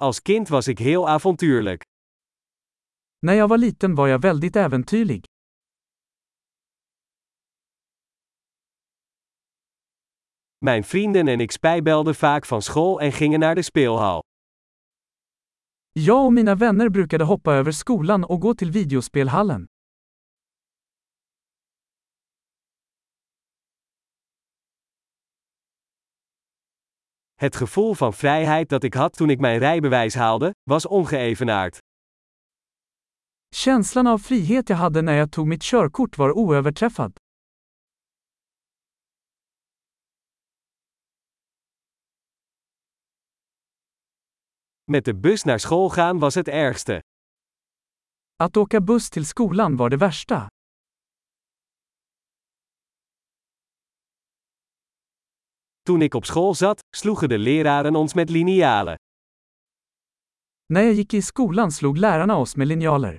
Als kind was ik heel avontuurlijk. När jag var liten var jag väldigt äventyrlig. Mijn vrienden en ik spijbelden vaak van school en gingen naar de speelhal. Jag och mina vänner brukade hoppa över skolan och gå till videospelhallen. Het gevoel van vrijheid dat ik had toen ik mijn rijbewijs haalde, was ongeëvenaard. Känslan av frihet jag hade när jag tog mitt körkort var oöverträffad. Met de bus naar school gaan was het ergste. Att åka buss till skolan var det värsta. Toen ik op school zat, sloegen de leraren ons met linealen. När jag gick i skolan slog lärarna oss med linjaler.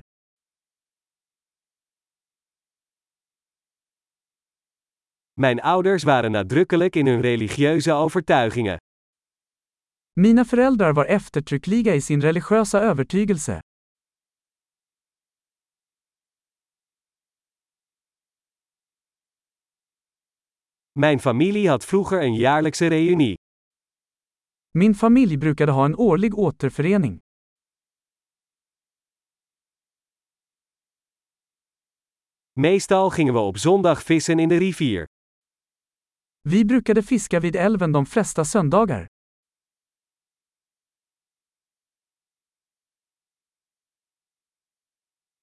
Mijn ouders waren nadrukkelijk in hun religieuze overtuigingen. Mina föräldrar var eftertryckliga i sin religiösa övertygelse. Mijn familie had vroeger een jaarlijkse reunie. Min familj brukade ha en årlig återförening. Meestal gingen we op zondag vissen in de rivier. Vi brukade fiska vid älven de flesta söndagar.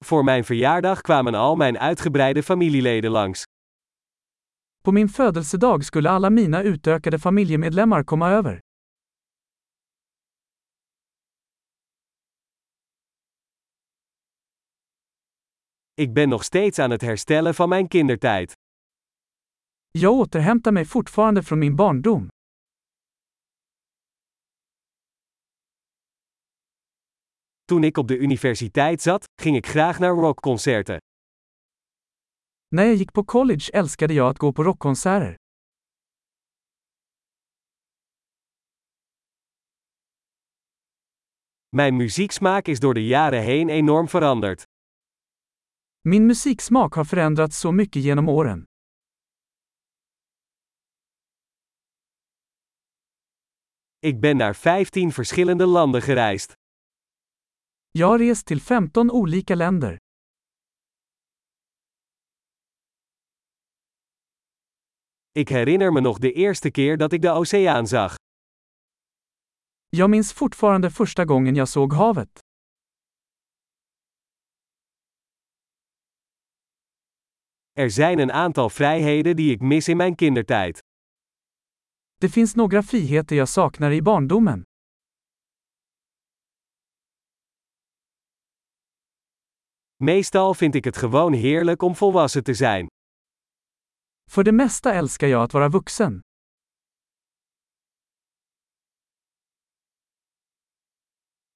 Voor mijn verjaardag kwamen al mijn uitgebreide familieleden langs. På min födelsedag skulle alla mina utökade familjemedlemmar komma över. Ik ben nog steeds aan het herstellen van mijn kindertijd. Jag återhämtar mig fortfarande från min barndom. Toen ik op de universiteit zat, ging ik graag naar rockconcerten. När jag gick på college älskade jag att gå på rockkonserter. Mijn muzieksmaak is door de jaren heen enorm veranderd. Min musiksmak har förändrats så mycket genom åren. Ik ben naar 15 verschillende landen gereisd. Jag har rest till 15 olika länder. Ik herinner me nog de eerste keer dat ik de oceaan zag. Jag minns fortfarande första gången jag såg havet. Er zijn een aantal vrijheden die ik mis in mijn kindertijd. Det finns några friheter jag saknar i barndomen. Meestal vind ik het gewoon heerlijk om volwassen te zijn. För det mesta älskar jag att vara vuxen.